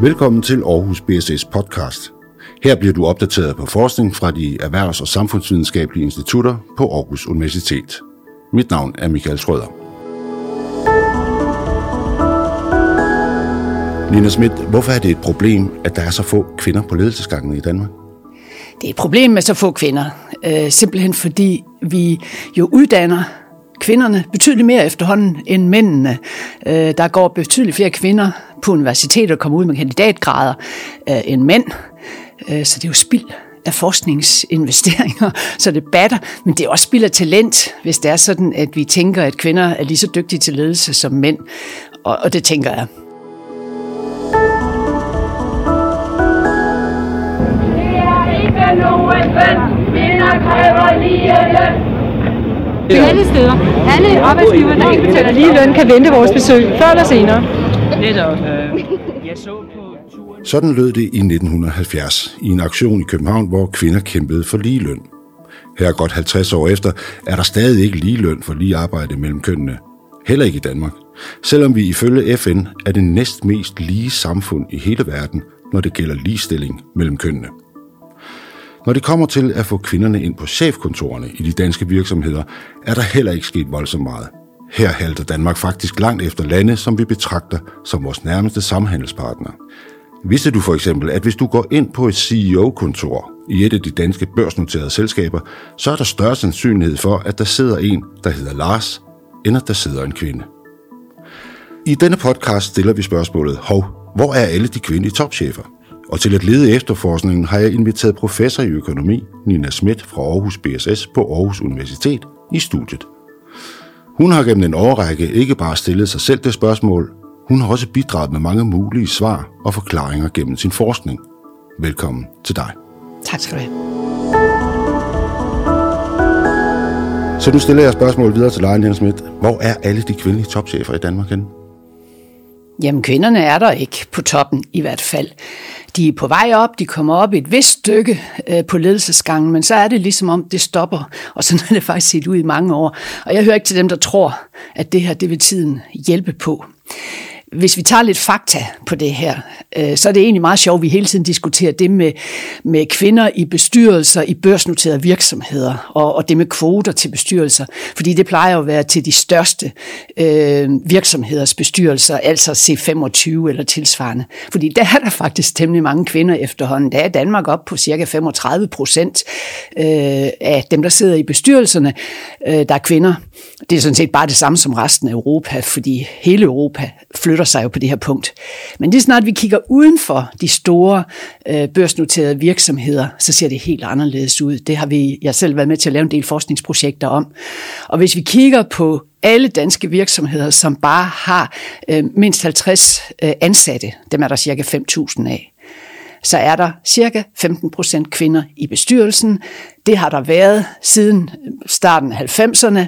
Velkommen til Aarhus BSS podcast. Her bliver du opdateret på forskning fra de erhvervs- og samfundsvidenskabelige institutter på Aarhus Universitet. Mit navn er Michael Schrøder. Nina Schmidt, hvorfor er det et problem, at der er så få kvinder på ledelsesgangen i Danmark? Det er et problem med så få kvinder. Øh, simpelthen fordi vi jo uddanner kvinderne betydeligt mere efterhånden end mændene. Øh, der går betydeligt flere kvinder på universitetet og kommer ud med kandidatgrader øh, end mænd. Øh, så det er jo spild af forskningsinvesteringer, så det batter, men det er også spild af talent, hvis det er sådan, at vi tænker, at kvinder er lige så dygtige til ledelse som mænd. Og, og det tænker jeg. Det er Alle steder. Alle arbejdsgiver, der ikke betaler lige løn, kan vente vores besøg, før eller senere. Netop. Øh, jeg så på turen... Sådan lød det i 1970 i en aktion i København, hvor kvinder kæmpede for ligeløn. Her godt 50 år efter er der stadig ikke ligeløn for lige arbejde mellem kønnene. Heller ikke i Danmark. Selvom vi ifølge FN er det næst mest lige samfund i hele verden, når det gælder ligestilling mellem kønnene. Når det kommer til at få kvinderne ind på chefkontorerne i de danske virksomheder, er der heller ikke sket voldsomt meget. Her halter Danmark faktisk langt efter lande, som vi betragter som vores nærmeste samhandelspartner. Vidste du for eksempel, at hvis du går ind på et CEO-kontor i et af de danske børsnoterede selskaber, så er der større sandsynlighed for, at der sidder en, der hedder Lars, end at der sidder en kvinde. I denne podcast stiller vi spørgsmålet, hov, hvor er alle de kvindelige topchefer? Og til at lede efterforskningen har jeg inviteret professor i økonomi, Nina Schmidt fra Aarhus BSS på Aarhus Universitet i studiet. Hun har gennem en årrække ikke bare stillet sig selv det spørgsmål, hun har også bidraget med mange mulige svar og forklaringer gennem sin forskning. Velkommen til dig. Tak skal du have. Så nu stiller jeg spørgsmålet videre til dig, Nina Schmidt. Hvor er alle de kvindelige topchefer i Danmark henne? Jamen, kvinderne er der ikke på toppen i hvert fald. De er på vej op, de kommer op et vist stykke øh, på ledelsesgangen, men så er det ligesom om, det stopper, og sådan har det faktisk set ud i mange år. Og jeg hører ikke til dem, der tror, at det her, det vil tiden hjælpe på. Hvis vi tager lidt fakta på det her, øh, så er det egentlig meget sjovt, at vi hele tiden diskuterer det med, med kvinder i bestyrelser i børsnoterede virksomheder, og, og det med kvoter til bestyrelser, fordi det plejer at være til de største øh, virksomheders bestyrelser, altså C25 eller tilsvarende. Fordi der er der faktisk temmelig mange kvinder efterhånden. Der er Danmark op på cirka 35 procent øh, af dem, der sidder i bestyrelserne, øh, der er kvinder. Det er sådan set bare det samme som resten af Europa, fordi hele Europa flytter sig jo på det her punkt. Men lige snart, vi kigger uden for de store øh, børsnoterede virksomheder, så ser det helt anderledes ud. Det har vi, jeg selv været med til at lave en del forskningsprojekter om. Og hvis vi kigger på alle danske virksomheder, som bare har øh, mindst 50 øh, ansatte, dem er der cirka 5.000 af, så er der cirka 15 procent kvinder i bestyrelsen. Det har der været siden starten af 90'erne,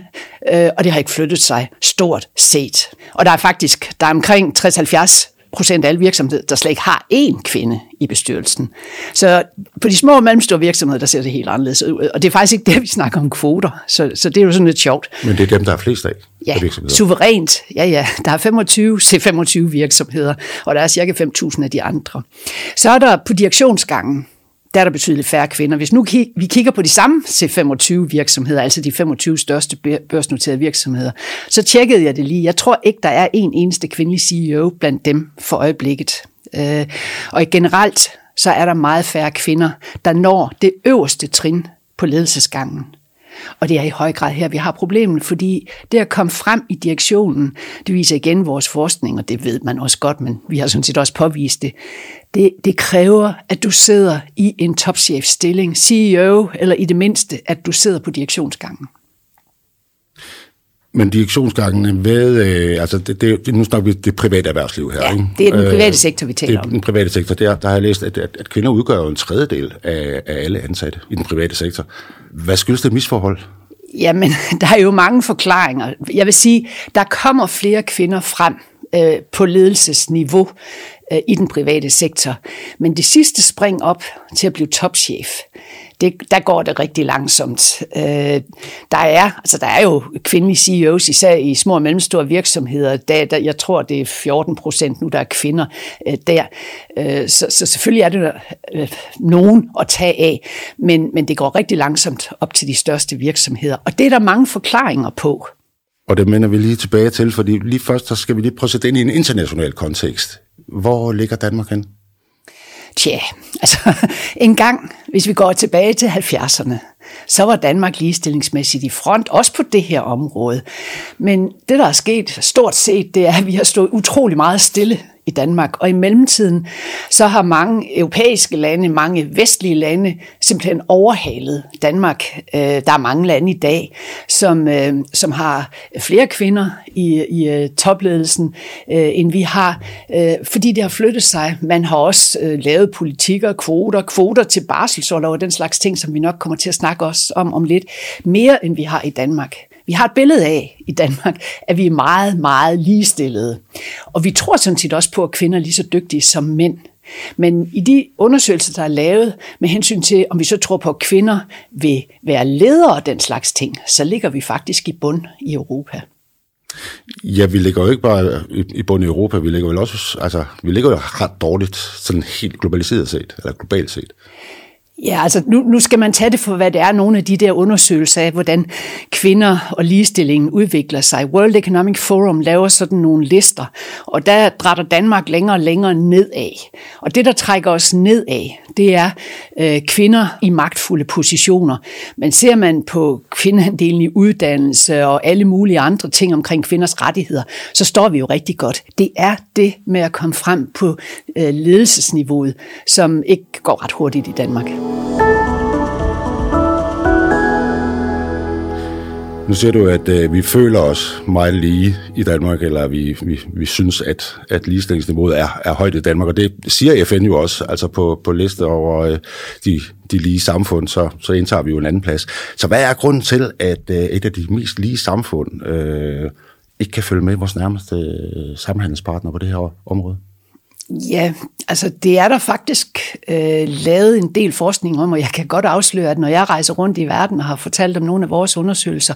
øh, og det har ikke flyttet sig stort set. Og der er faktisk der er omkring 60-70 procent af alle virksomheder, der slet ikke har én kvinde i bestyrelsen. Så på de små og mellemstore virksomheder, der ser det helt anderledes ud. Og det er faktisk ikke det, vi snakker om kvoter. Så, så det er jo sådan lidt sjovt. Men det er dem, der er flest af, Ja, af virksomheder. suverænt. Ja, ja. Der er 25 C25 virksomheder, og der er cirka 5.000 af de andre. Så er der på direktionsgangen, der er der betydeligt færre kvinder. Hvis nu vi kigger på de samme C25 virksomheder, altså de 25 største børsnoterede virksomheder, så tjekkede jeg det lige. Jeg tror ikke, der er en eneste kvindelig CEO blandt dem for øjeblikket. Øh, og generelt, så er der meget færre kvinder, der når det øverste trin på ledelsesgangen. Og det er i høj grad her, vi har problemet, fordi det at komme frem i direktionen, det viser igen vores forskning, og det ved man også godt, men vi har sådan set også påvist det. Det, det kræver, at du sidder i en topchef-stilling, CEO, eller i det mindste, at du sidder på direktionsgangen. Men direktionsgangene ved, øh, altså det, det, nu snakker vi det private erhvervsliv her, Ja, ikke? det er den private sektor, vi taler det er om. den private sektor. Der, der har jeg læst, at, at, at kvinder udgør en tredjedel af, af alle ansatte i den private sektor. Hvad skyldes det misforhold? Jamen, der er jo mange forklaringer. Jeg vil sige, der kommer flere kvinder frem øh, på ledelsesniveau øh, Øh, i den private sektor. Men det sidste spring op til at blive topchef, det, der går det rigtig langsomt. Øh, der, er, altså der er jo kvindelige CEOs, især i små og mellemstore virksomheder. Der, der, jeg tror, det er 14 procent nu, der er kvinder øh, der. Øh, så, så selvfølgelig er det øh, nogen at tage af, men, men det går rigtig langsomt op til de største virksomheder. Og det er der mange forklaringer på. Og det minder vi lige tilbage til, fordi lige først så skal vi lige prøve at sætte ind i en international kontekst. Hvor ligger Danmark hen? Tja, altså en gang, hvis vi går tilbage til 70'erne, så var Danmark ligestillingsmæssigt i front, også på det her område. Men det, der er sket stort set, det er, at vi har stået utrolig meget stille i Danmark. Og i mellemtiden, så har mange europæiske lande, mange vestlige lande simpelthen overhalet Danmark. Øh, der er mange lande i dag, som, øh, som har flere kvinder i, i øh, topledelsen, øh, end vi har, øh, fordi det har flyttet sig. Man har også øh, lavet politikker, kvoter, kvoter til barselsårlov og den slags ting, som vi nok kommer til at snakke også om om lidt, mere end vi har i Danmark. Vi har et billede af i Danmark, at vi er meget, meget ligestillede. Og vi tror sådan set også på, at kvinder er lige så dygtige som mænd. Men i de undersøgelser, der er lavet med hensyn til, om vi så tror på, at kvinder vil være ledere og den slags ting, så ligger vi faktisk i bund i Europa. Ja, vi ligger jo ikke bare i bund i Europa, vi ligger vel også, altså, vi ligger jo ret dårligt, sådan helt globaliseret set, eller globalt set. Ja, altså nu, nu skal man tage det for, hvad det er, nogle af de der undersøgelser af, hvordan kvinder og ligestillingen udvikler sig. World Economic Forum laver sådan nogle lister, og der drætter Danmark længere og længere nedad. Og det, der trækker os nedad, det er øh, kvinder i magtfulde positioner. Men ser man på kvindeandelen i uddannelse og alle mulige andre ting omkring kvinders rettigheder, så står vi jo rigtig godt. Det er det med at komme frem på øh, ledelsesniveauet, som ikke går ret hurtigt i Danmark. Nu siger du, at øh, vi føler os meget lige i Danmark, eller vi, vi, vi synes, at, at ligestillingsniveauet er, er højt i Danmark, og det siger FN jo også, altså på, på liste over øh, de, de lige samfund, så, så indtager vi jo en anden plads. Så hvad er grunden til, at øh, et af de mest lige samfund øh, ikke kan følge med vores nærmeste øh, samhandelspartner på det her område? Ja, altså det er der faktisk øh, lavet en del forskning om, og jeg kan godt afsløre, at når jeg rejser rundt i verden og har fortalt om nogle af vores undersøgelser,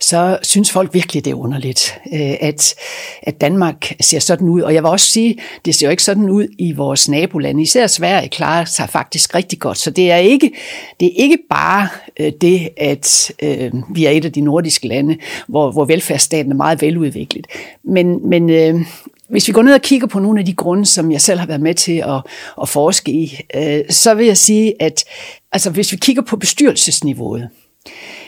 så synes folk virkelig, det er underligt, øh, at, at Danmark ser sådan ud. Og jeg vil også sige, det ser jo ikke sådan ud i vores nabolande. Især Sverige klarer sig faktisk rigtig godt. Så det er ikke, det er ikke bare øh, det, at øh, vi er et af de nordiske lande, hvor, hvor velfærdsstaten er meget veludviklet. Men, men øh, hvis vi går ned og kigger på nogle af de grunde, som jeg selv har været med til at, at forske i, øh, så vil jeg sige, at altså, hvis vi kigger på bestyrelsesniveauet,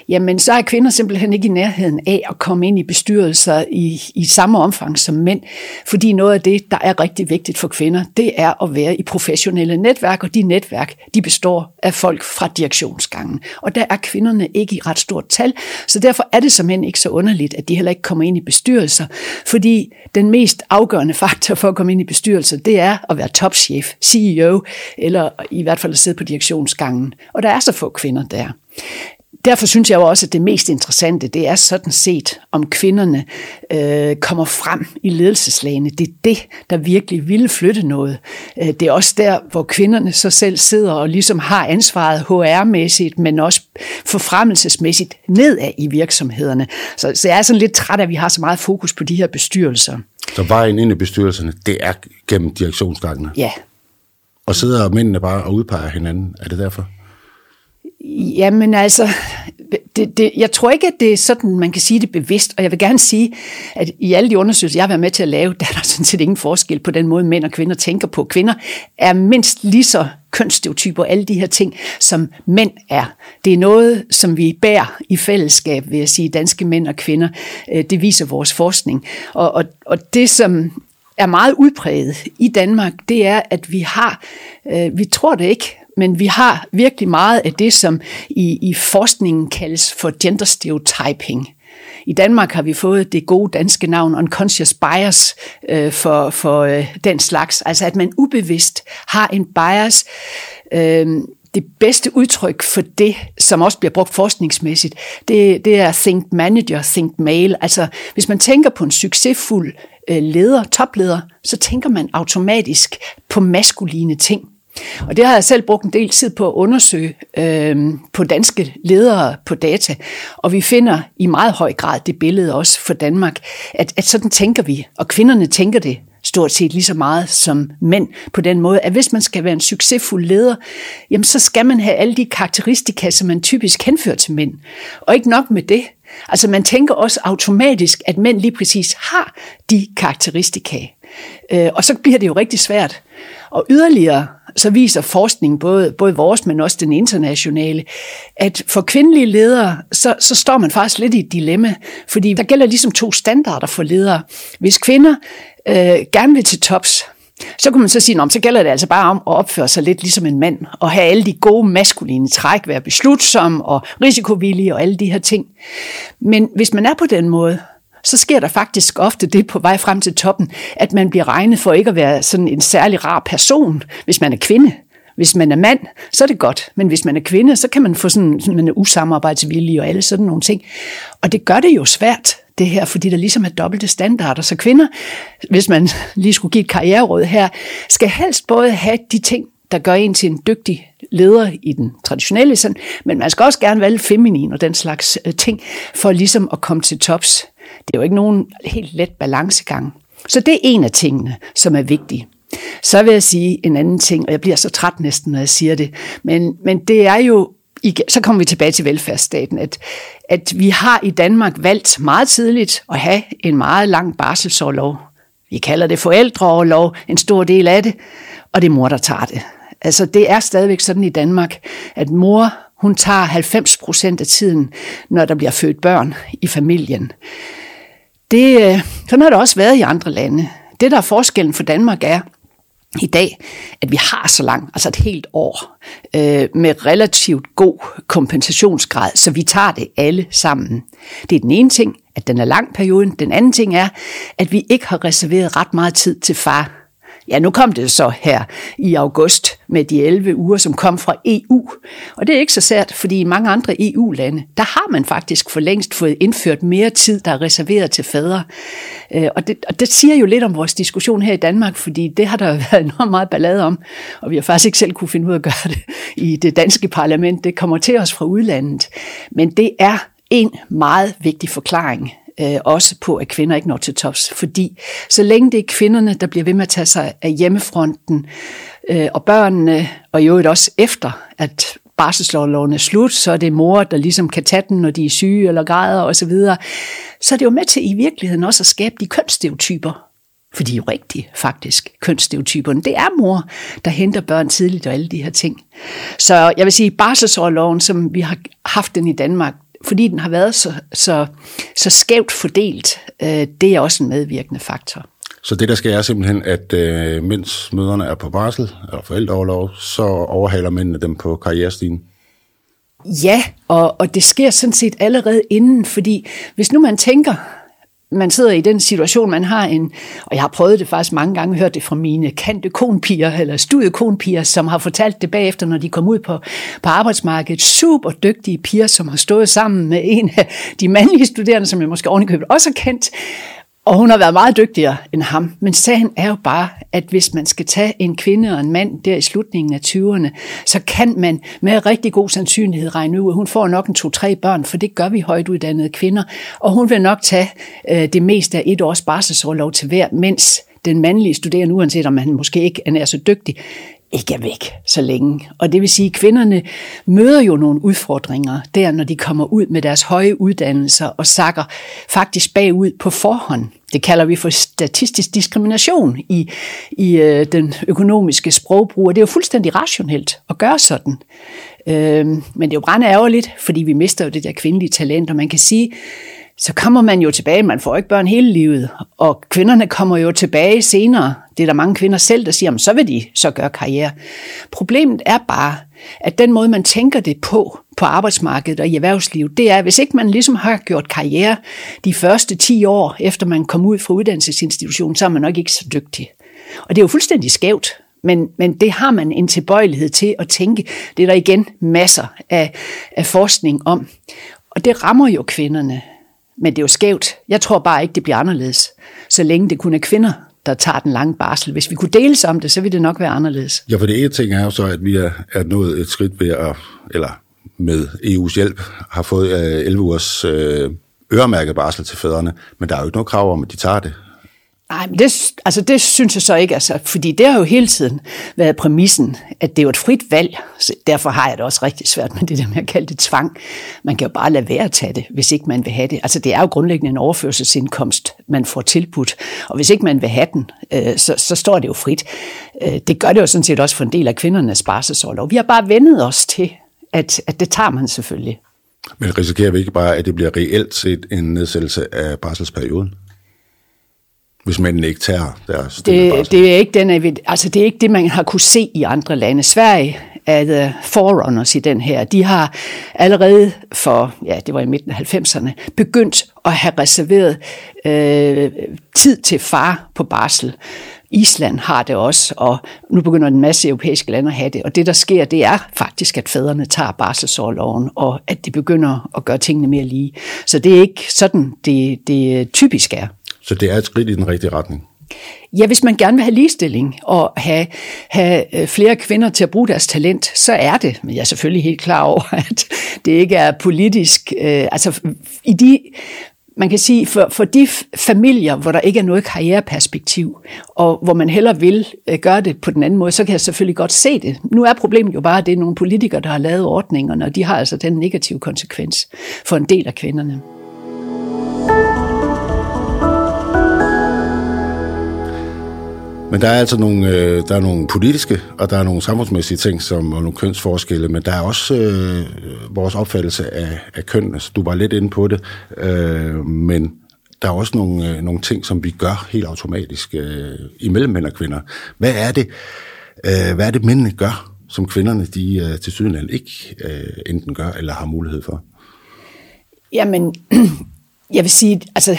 jamen så er kvinder simpelthen ikke i nærheden af at komme ind i bestyrelser i, i samme omfang som mænd, fordi noget af det, der er rigtig vigtigt for kvinder, det er at være i professionelle netværk, og de netværk, de består af folk fra direktionsgangen. Og der er kvinderne ikke i ret stort tal, så derfor er det simpelthen ikke så underligt, at de heller ikke kommer ind i bestyrelser, fordi den mest afgørende faktor for at komme ind i bestyrelser, det er at være topchef, CEO, eller i hvert fald at sidde på direktionsgangen. Og der er så få kvinder der derfor synes jeg jo også, at det mest interessante, det er sådan set, om kvinderne øh, kommer frem i ledelseslagene. Det er det, der virkelig ville flytte noget. Øh, det er også der, hvor kvinderne så selv sidder og ligesom har ansvaret HR-mæssigt, men også forfremmelsesmæssigt nedad i virksomhederne. Så, så jeg er sådan lidt træt af, at vi har så meget fokus på de her bestyrelser. Så vejen ind i bestyrelserne, det er gennem direktionsgangene? Ja. Og sidder mændene bare og udpeger hinanden? Er det derfor? Jamen altså, det, det, jeg tror ikke, at det er sådan, man kan sige det bevidst, og jeg vil gerne sige, at i alle de undersøgelser, jeg har været med til at lave, der er der sådan set ingen forskel på den måde, mænd og kvinder tænker på. Kvinder er mindst lige så kønsstereotyper og alle de her ting, som mænd er. Det er noget, som vi bærer i fællesskab, vil jeg sige, danske mænd og kvinder. Øh, det viser vores forskning. Og, og, og det, som er meget udpræget i Danmark, det er, at vi har, øh, vi tror det ikke, men vi har virkelig meget af det, som i, i forskningen kaldes for gender stereotyping. I Danmark har vi fået det gode danske navn unconscious bias øh, for, for øh, den slags. Altså at man ubevidst har en bias. Øh, det bedste udtryk for det, som også bliver brugt forskningsmæssigt, det, det er think manager, think male. Altså hvis man tænker på en succesfuld øh, leder, topleder, så tænker man automatisk på maskuline ting. Og det har jeg selv brugt en del tid på at undersøge øh, på danske ledere på data. Og vi finder i meget høj grad det billede også for Danmark, at, at sådan tænker vi. Og kvinderne tænker det stort set lige så meget som mænd på den måde, at hvis man skal være en succesfuld leder, jamen så skal man have alle de karakteristika, som man typisk henfører til mænd. Og ikke nok med det. Altså man tænker også automatisk, at mænd lige præcis har de karakteristika. Øh, og så bliver det jo rigtig svært. Og yderligere så viser forskning, både, både vores, men også den internationale, at for kvindelige ledere, så, så står man faktisk lidt i et dilemma, fordi der gælder ligesom to standarder for ledere. Hvis kvinder øh, gerne vil til tops, så kunne man så sige, så gælder det altså bare om at opføre sig lidt ligesom en mand, og have alle de gode maskuline træk, være beslutsom og risikovillig og alle de her ting. Men hvis man er på den måde, så sker der faktisk ofte det på vej frem til toppen, at man bliver regnet for ikke at være sådan en særlig rar person, hvis man er kvinde. Hvis man er mand, så er det godt, men hvis man er kvinde, så kan man få sådan, sådan man er usamarbejdsvillig og alle sådan nogle ting. Og det gør det jo svært, det her, fordi der ligesom er dobbelte standarder. Så kvinder, hvis man lige skulle give et karriereråd her, skal helst både have de ting, der gør en til en dygtig leder i den traditionelle sådan, men man skal også gerne være lidt feminin og den slags øh, ting, for ligesom at komme til tops. Det er jo ikke nogen helt let balancegang. Så det er en af tingene, som er vigtig. Så vil jeg sige en anden ting, og jeg bliver så træt næsten, når jeg siger det, men, men det er jo, så kommer vi tilbage til velfærdsstaten, at, at vi har i Danmark valgt meget tidligt at have en meget lang barselsårlov. Vi kalder det forældreårlov, en stor del af det, og det er mor, der tager det. Altså det er stadigvæk sådan i Danmark, at mor hun tager 90 procent af tiden, når der bliver født børn i familien. Det, øh, sådan har det også været i andre lande. Det, der er forskellen for Danmark, er i dag, at vi har så langt, altså et helt år, øh, med relativt god kompensationsgrad, så vi tager det alle sammen. Det er den ene ting, at den er lang perioden. Den anden ting er, at vi ikke har reserveret ret meget tid til far Ja, nu kom det så her i august med de 11 uger, som kom fra EU. Og det er ikke så sært, fordi i mange andre EU-lande, der har man faktisk for længst fået indført mere tid, der er reserveret til fædre. Øh, og det, og det siger jo lidt om vores diskussion her i Danmark, fordi det har der været enormt meget ballade om, og vi har faktisk ikke selv kunne finde ud af at gøre det i det danske parlament. Det kommer til os fra udlandet. Men det er en meget vigtig forklaring øh, også på, at kvinder ikke når til tops. Fordi så længe det er kvinderne, der bliver ved med at tage sig af hjemmefronten, øh, og børnene, og i øvrigt også efter, at barselslovloven er slut, så er det mor, der ligesom kan tage den, når de er syge eller græder osv., så, så er det jo med til i virkeligheden også at skabe de kønsstereotyper, for de er jo rigtige, faktisk, kønsstereotyperne. Det er mor, der henter børn tidligt og alle de her ting. Så jeg vil sige, barselsårloven, som vi har haft den i Danmark, fordi den har været så, så, så skævt fordelt, øh, det er også en medvirkende faktor. Så det, der skal er simpelthen, at øh, mens møderne er på barsel, eller forældreoverlov, så overhaler mændene dem på karrierestigen? Ja, og, og det sker sådan set allerede inden, fordi hvis nu man tænker, man sidder i den situation, man har en, og jeg har prøvet det faktisk mange gange, hørt det fra mine kante konpiger, eller studiekonpiger, som har fortalt det bagefter, når de kom ud på, på arbejdsmarkedet. Super dygtige piger, som har stået sammen med en af de mandlige studerende, som jeg måske ovenikøbet også har kendt, og hun har været meget dygtigere end ham. Men sagen er jo bare, at hvis man skal tage en kvinde og en mand der i slutningen af 20'erne, så kan man med rigtig god sandsynlighed regne ud, at hun får nok en to-tre børn, for det gør vi højtuddannede kvinder. Og hun vil nok tage øh, det meste af et års barselsårlov til hver, mens den mandlige studerende, uanset om han måske ikke er så dygtig, ikke er væk så længe. Og det vil sige, at kvinderne møder jo nogle udfordringer der, når de kommer ud med deres høje uddannelser og sakker faktisk bagud på forhånd. Det kalder vi for statistisk diskrimination i, i øh, den økonomiske sprogbrug, og det er jo fuldstændig rationelt at gøre sådan. Øh, men det er jo brænde ærgerligt, fordi vi mister jo det der kvindelige talent, og man kan sige, så kommer man jo tilbage, man får ikke børn hele livet, og kvinderne kommer jo tilbage senere. Det er der mange kvinder selv, der siger, så vil de så gøre karriere. Problemet er bare, at den måde, man tænker det på, på arbejdsmarkedet og i erhvervslivet, det er, at hvis ikke man ligesom har gjort karriere de første 10 år, efter man kom ud fra uddannelsesinstitutionen, så er man nok ikke så dygtig. Og det er jo fuldstændig skævt, men, men det har man en tilbøjelighed til at tænke. Det er der igen masser af, af forskning om. Og det rammer jo kvinderne men det er jo skævt. Jeg tror bare ikke, det bliver anderledes, så længe det kun er kvinder, der tager den lange barsel. Hvis vi kunne deles om det, så ville det nok være anderledes. Ja, for det ene ting er jo så, at vi er, er nået et skridt ved at, eller med EU's hjælp, har fået øh, 11 ugers øh, øremærket barsel til fædrene, men der er jo ikke noget krav om, at de tager det. Nej, men det, altså det synes jeg så ikke, altså, fordi det har jo hele tiden været præmissen, at det er jo et frit valg. Så derfor har jeg det også rigtig svært med det der med at kalde det tvang. Man kan jo bare lade være at tage det, hvis ikke man vil have det. Altså det er jo grundlæggende en overførselsindkomst, man får tilbudt. Og hvis ikke man vil have den, øh, så, så står det jo frit. Øh, det gør det jo sådan set også for en del af kvindernes barselsårlov. Vi har bare vendet os til, at, at det tager man selvfølgelig. Men risikerer vi ikke bare, at det bliver reelt set en nedsættelse af barselsperioden? Hvis mændene ikke tager deres det, det er ikke den, altså det er ikke det, man har kunne se i andre lande. Sverige er the forerunners i den her. De har allerede for, ja, det var i midten af 90'erne, begyndt at have reserveret øh, tid til far på barsel. Island har det også, og nu begynder en masse europæiske lande at have det. Og det, der sker, det er faktisk, at fædrene tager barselsårloven, og at de begynder at gøre tingene mere lige. Så det er ikke sådan, det, det typisk er. Så det er et skridt i den rigtige retning? Ja, hvis man gerne vil have ligestilling og have, have øh, flere kvinder til at bruge deres talent, så er det. Men jeg er selvfølgelig helt klar over, at det ikke er politisk. Øh, altså i de man kan sige, for, for de familier, hvor der ikke er noget karriereperspektiv, og hvor man heller vil øh, gøre det på den anden måde, så kan jeg selvfølgelig godt se det. Nu er problemet jo bare, at det er nogle politikere, der har lavet ordningerne, og de har altså den negative konsekvens for en del af kvinderne. Men der er altså nogle, øh, der er nogle politiske, og der er nogle samfundsmæssige ting, som og nogle kønsforskelle, men der er også øh, vores opfattelse af, af køn. Altså, du var lidt inde på det, øh, men der er også nogle, øh, nogle ting, som vi gør helt automatisk øh, imellem mænd og kvinder. Hvad er det, øh, hvad er det mændene gør, som kvinderne de øh, til Sydland ikke øh, enten gør eller har mulighed for? Jamen, jeg vil sige, altså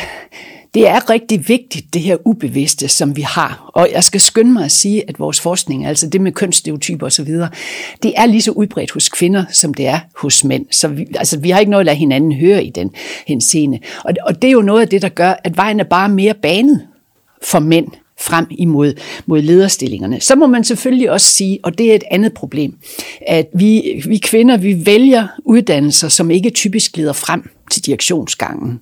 det er rigtig vigtigt, det her ubevidste, som vi har. Og jeg skal skynde mig at sige, at vores forskning, altså det med kønsstereotyper osv., det er lige så udbredt hos kvinder, som det er hos mænd. Så vi, altså, vi har ikke noget at lade hinanden høre i den henseende. Og, og det er jo noget af det, der gør, at vejen er bare mere banet for mænd frem imod mod lederstillingerne. Så må man selvfølgelig også sige, og det er et andet problem, at vi, vi kvinder, vi vælger uddannelser, som ikke typisk leder frem til direktionsgangen.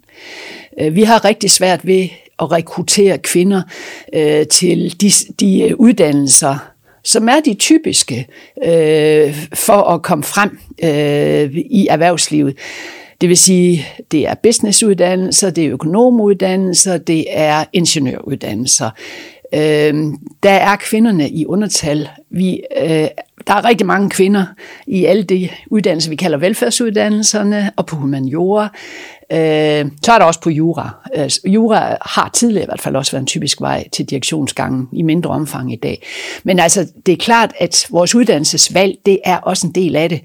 Øh, vi har rigtig svært ved at rekruttere kvinder øh, til de, de uddannelser, som er de typiske øh, for at komme frem øh, i erhvervslivet. Det vil sige, det er businessuddannelser, det er økonomuddannelser, det er ingeniøruddannelser. Øh, der er kvinderne i undertal. Vi, øh, der er rigtig mange kvinder i alle de uddannelser, vi kalder velfærdsuddannelserne, og på humaniora. Øh, så er der også på jura. Øh, jura har tidligere i hvert fald også været en typisk vej til direktionsgangen i mindre omfang i dag. Men altså, det er klart, at vores uddannelsesvalg, det er også en del af det.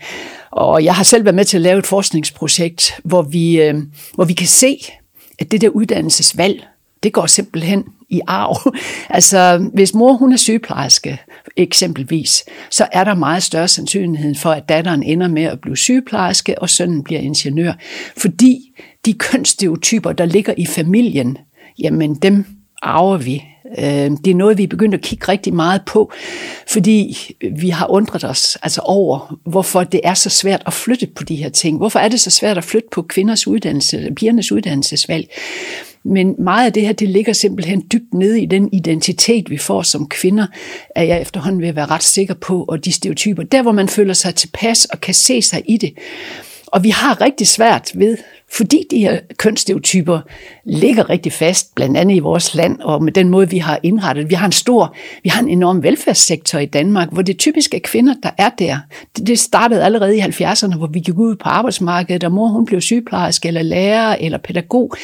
Og jeg har selv været med til at lave et forskningsprojekt, hvor vi, øh, hvor vi kan se, at det der uddannelsesvalg, det går simpelthen i arv. altså, hvis mor hun er sygeplejerske, eksempelvis, så er der meget større sandsynlighed for, at datteren ender med at blive sygeplejerske, og sønnen bliver ingeniør. Fordi de kønsstereotyper, der ligger i familien, jamen dem arver vi. Øh, det er noget, vi er begyndt at kigge rigtig meget på, fordi vi har undret os altså over, hvorfor det er så svært at flytte på de her ting. Hvorfor er det så svært at flytte på kvinders uddannelse, pigernes uddannelsesvalg? Men meget af det her, det ligger simpelthen dybt nede i den identitet, vi får som kvinder, er jeg efterhånden ved at være ret sikker på, og de stereotyper. Der, hvor man føler sig tilpas og kan se sig i det. Og vi har rigtig svært ved, fordi de her kønsstereotyper ligger rigtig fast, blandt andet i vores land, og med den måde, vi har indrettet. Vi har en stor, vi har en enorm velfærdssektor i Danmark, hvor det typisk er kvinder, der er der. Det startede allerede i 70'erne, hvor vi gik ud på arbejdsmarkedet, og mor hun blev sygeplejerske, eller lærer, eller pædagog.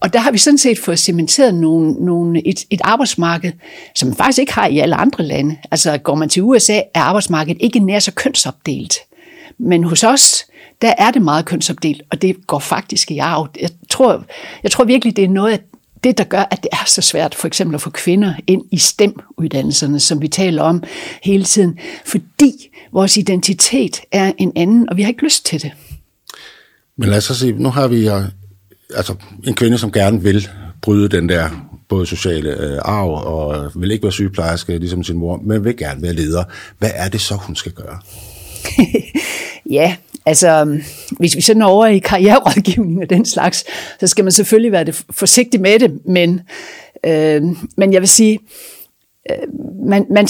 Og der har vi sådan set fået cementeret nogle, nogle, et, et arbejdsmarked, som man faktisk ikke har i alle andre lande. Altså går man til USA, er arbejdsmarkedet ikke nær så kønsopdelt. Men hos os, der er det meget kønsopdelt, og det går faktisk i arv. Jeg tror, jeg tror virkelig, det er noget af det, der gør, at det er så svært for eksempel at få kvinder ind i STEM-uddannelserne, som vi taler om hele tiden, fordi vores identitet er en anden, og vi har ikke lyst til det. Men lad os så sige, nu har vi altså en kvinde, som gerne vil bryde den der både sociale øh, arv og vil ikke være sygeplejerske, ligesom sin mor, men vil gerne være leder. Hvad er det så, hun skal gøre? ja, altså øhm, hvis vi sådan er over i karriererådgivning og den slags, så skal man selvfølgelig være det forsigtig med det, men, øh, men jeg vil sige, øh, man, man,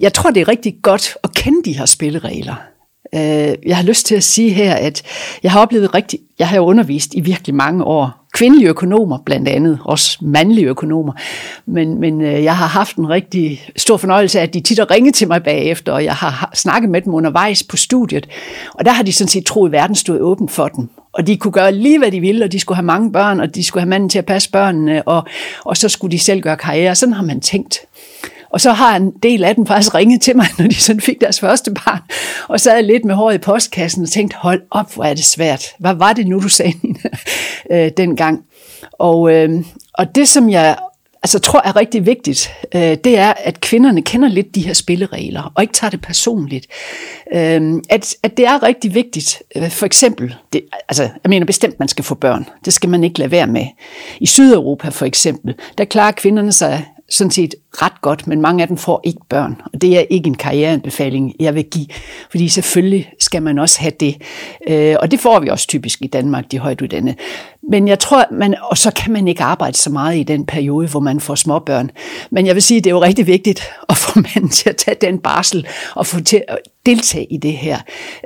jeg tror, det er rigtig godt at kende de her spilleregler. Øh, jeg har lyst til at sige her, at jeg har oplevet rigtig, jeg har jo undervist i virkelig mange år, kvindelige økonomer blandt andet, også mandlige økonomer, men, men øh, jeg har haft en rigtig stor fornøjelse af, at de tit har ringet til mig bagefter, og jeg har snakket med dem undervejs på studiet, og der har de sådan set troet, at verden stod åben for dem, og de kunne gøre lige, hvad de ville, og de skulle have mange børn, og de skulle have manden til at passe børnene, og, og så skulle de selv gøre karriere. Sådan har man tænkt. Og så har en del af dem faktisk ringet til mig, når de sådan fik deres første barn, og sad lidt med håret i postkassen og tænkte, hold op, hvor er det svært. Hvad var det nu, du sagde, Nina, øh, dengang? Og, øh, og det, som jeg altså, tror er rigtig vigtigt, øh, det er, at kvinderne kender lidt de her spilleregler, og ikke tager det personligt. Øh, at, at det er rigtig vigtigt, øh, for eksempel, det, altså, jeg mener bestemt, man skal få børn. Det skal man ikke lade være med. I Sydeuropa for eksempel, der klarer kvinderne sig sådan set ret godt, men mange af dem får ikke børn. Og det er ikke en karriereanbefaling, jeg vil give, fordi selvfølgelig skal man også have det. Øh, og det får vi også typisk i Danmark, de højtuddannede. Men jeg tror, man, og så kan man ikke arbejde så meget i den periode, hvor man får småbørn. Men jeg vil sige, det er jo rigtig vigtigt at få manden til at tage den barsel og få til at deltage i det her,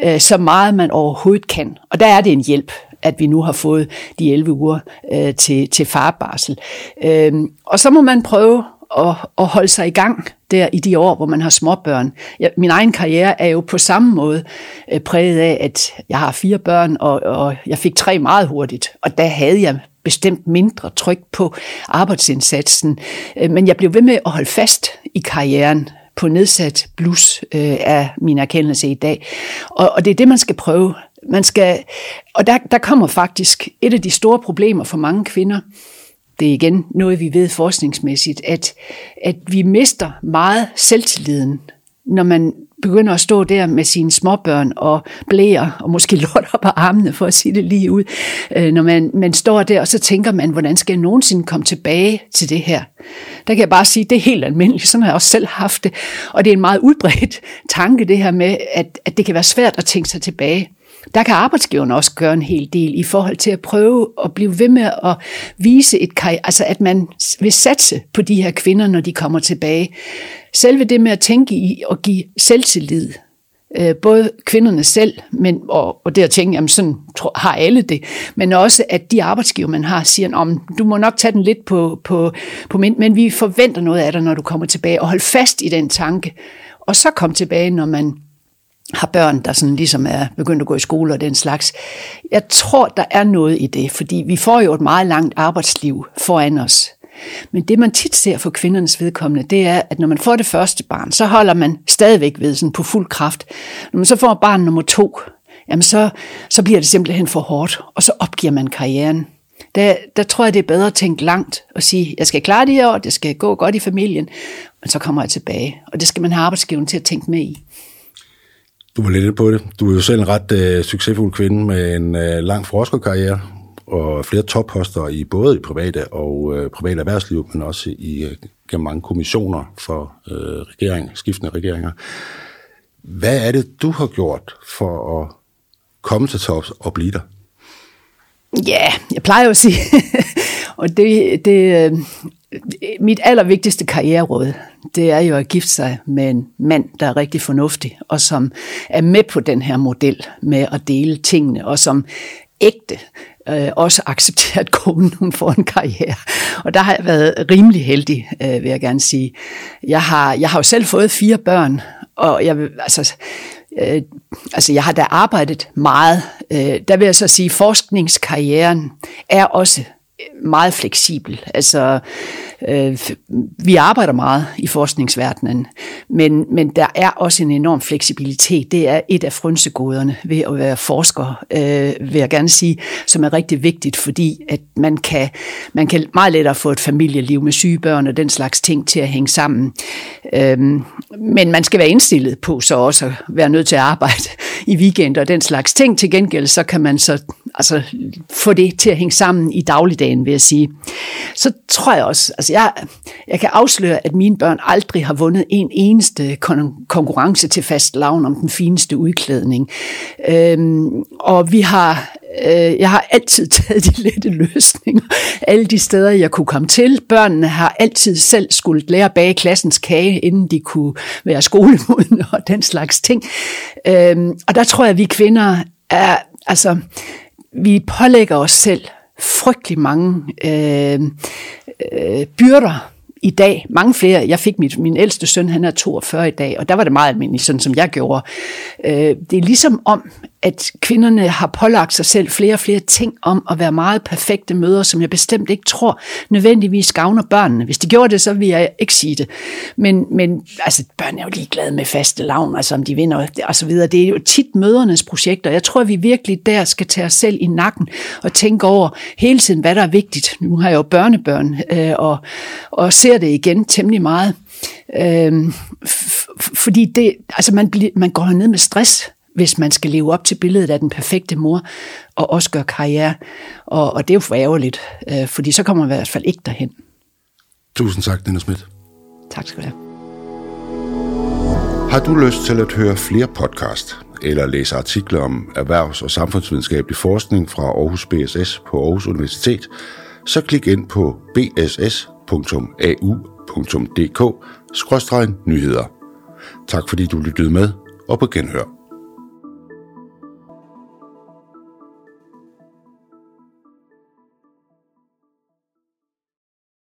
øh, så meget man overhovedet kan. Og der er det en hjælp at vi nu har fået de 11 uger øh, til, til farbarsel. Øh, og så må man prøve at, at holde sig i gang der i de år, hvor man har småbørn. Jeg, min egen karriere er jo på samme måde øh, præget af, at jeg har fire børn, og, og jeg fik tre meget hurtigt, og der havde jeg bestemt mindre tryk på arbejdsindsatsen. Øh, men jeg blev ved med at holde fast i karrieren på nedsat blus øh, af min erkendelse i dag. Og, og det er det, man skal prøve. Man skal, og der, der kommer faktisk et af de store problemer for mange kvinder, det er igen noget, vi ved forskningsmæssigt, at, at vi mister meget selvtilliden, når man begynder at stå der med sine småbørn og blære, og måske lort op på armene, for at sige det lige ud. Øh, når man, man står der, og så tænker man, hvordan skal jeg nogensinde komme tilbage til det her? Der kan jeg bare sige, det er helt almindeligt, sådan har jeg også selv haft det. Og det er en meget udbredt tanke, det her med, at, at det kan være svært at tænke sig tilbage. Der kan arbejdsgiveren også gøre en hel del i forhold til at prøve at blive ved med at vise et altså at man vil satse på de her kvinder, når de kommer tilbage. Selve det med at tænke i at give selvtillid, øh, både kvinderne selv, men, og, og det at tænke, jamen sådan har alle det, men også at de arbejdsgiver, man har, siger, om du må nok tage den lidt på, på, på mind, men vi forventer noget af dig, når du kommer tilbage, og hold fast i den tanke, og så kom tilbage, når man har børn, der sådan ligesom er begyndt at gå i skole og den slags. Jeg tror, der er noget i det, fordi vi får jo et meget langt arbejdsliv foran os. Men det, man tit ser for kvindernes vedkommende, det er, at når man får det første barn, så holder man stadigvæk ved sådan på fuld kraft. Når man så får barn nummer to, jamen så, så bliver det simpelthen for hårdt, og så opgiver man karrieren. Der, der tror jeg, det er bedre at tænke langt og sige, jeg skal klare det her år, det skal gå godt i familien, men så kommer jeg tilbage. Og det skal man have arbejdsgiveren til at tænke med i. Du var lidt på det. Du er jo selv en ret øh, succesfuld kvinde med en øh, lang forskerkarriere og flere topposter i både i private og øh, private erhvervsliv, men også i øh, gennem mange kommissioner for øh, regering, skiftende regeringer. Hvad er det, du har gjort for at komme til tops og blive der? Ja, jeg plejer jo at sige, og det, det, øh, mit allervigtigste karriereråd, det er jo at gifte sig med en mand, der er rigtig fornuftig, og som er med på den her model med at dele tingene, og som ægte øh, også accepterer, at konen hun får en karriere. Og der har jeg været rimelig heldig, øh, vil jeg gerne sige. Jeg har, jeg har jo selv fået fire børn, og jeg, altså, øh, altså jeg har da arbejdet meget. Øh, der vil jeg så sige, at forskningskarrieren er også meget fleksibel. Altså, øh, vi arbejder meget i forskningsverdenen, men, men der er også en enorm fleksibilitet. Det er et af frynsegoderne ved at være forsker, øh, vil jeg gerne sige, som er rigtig vigtigt, fordi at man kan, man kan meget lettere få et familieliv med syge børn og den slags ting til at hænge sammen. Øh, men man skal være indstillet på så også at være nødt til at arbejde i weekend og den slags ting. Til gengæld så kan man så altså, få det til at hænge sammen i dagligdagen, vil jeg sige. Så tror jeg også, altså jeg, jeg kan afsløre, at mine børn aldrig har vundet en eneste kon- konkurrence til fast lavn om den fineste udklædning. Øhm, og vi har Øh, jeg har altid taget de lette løsninger. Alle de steder, jeg kunne komme til. Børnene har altid selv skulle lære at bage klassens kage, inden de kunne være skolemodne og den slags ting. Øh, og der tror jeg, at vi kvinder er, altså, vi pålægger os selv frygtelig mange øh, øh, byrder i dag. Mange flere. Jeg fik mit, min ældste søn, han er 42 i dag, og der var det meget almindeligt, sådan som jeg gjorde. Øh, det er ligesom om, at kvinderne har pålagt sig selv flere og flere ting om at være meget perfekte møder, som jeg bestemt ikke tror nødvendigvis gavner børnene. Hvis de gjorde det, så vil jeg ikke sige det. Men, men altså, børn er jo ligeglade med faste lavn, altså om de vinder og så videre. Det er jo tit mødernes projekter. Jeg tror, at vi virkelig der skal tage os selv i nakken og tænke over hele tiden, hvad der er vigtigt. Nu har jeg jo børnebørn øh, og, og ser det igen temmelig meget. Øh, fordi det, altså man, bliver, man går ned med stress hvis man skal leve op til billedet af den perfekte mor, og også gøre karriere. Og, og det er jo for ærgerligt, øh, fordi så kommer man i hvert fald ikke derhen. Tusind tak, Nina Schmidt. Tak skal du have. Har du lyst til at høre flere podcast eller læse artikler om erhvervs- og samfundsvidenskabelig forskning fra Aarhus BSS på Aarhus Universitet, så klik ind på bss.au.dk-nyheder. Tak fordi du lyttede med, og på genhør.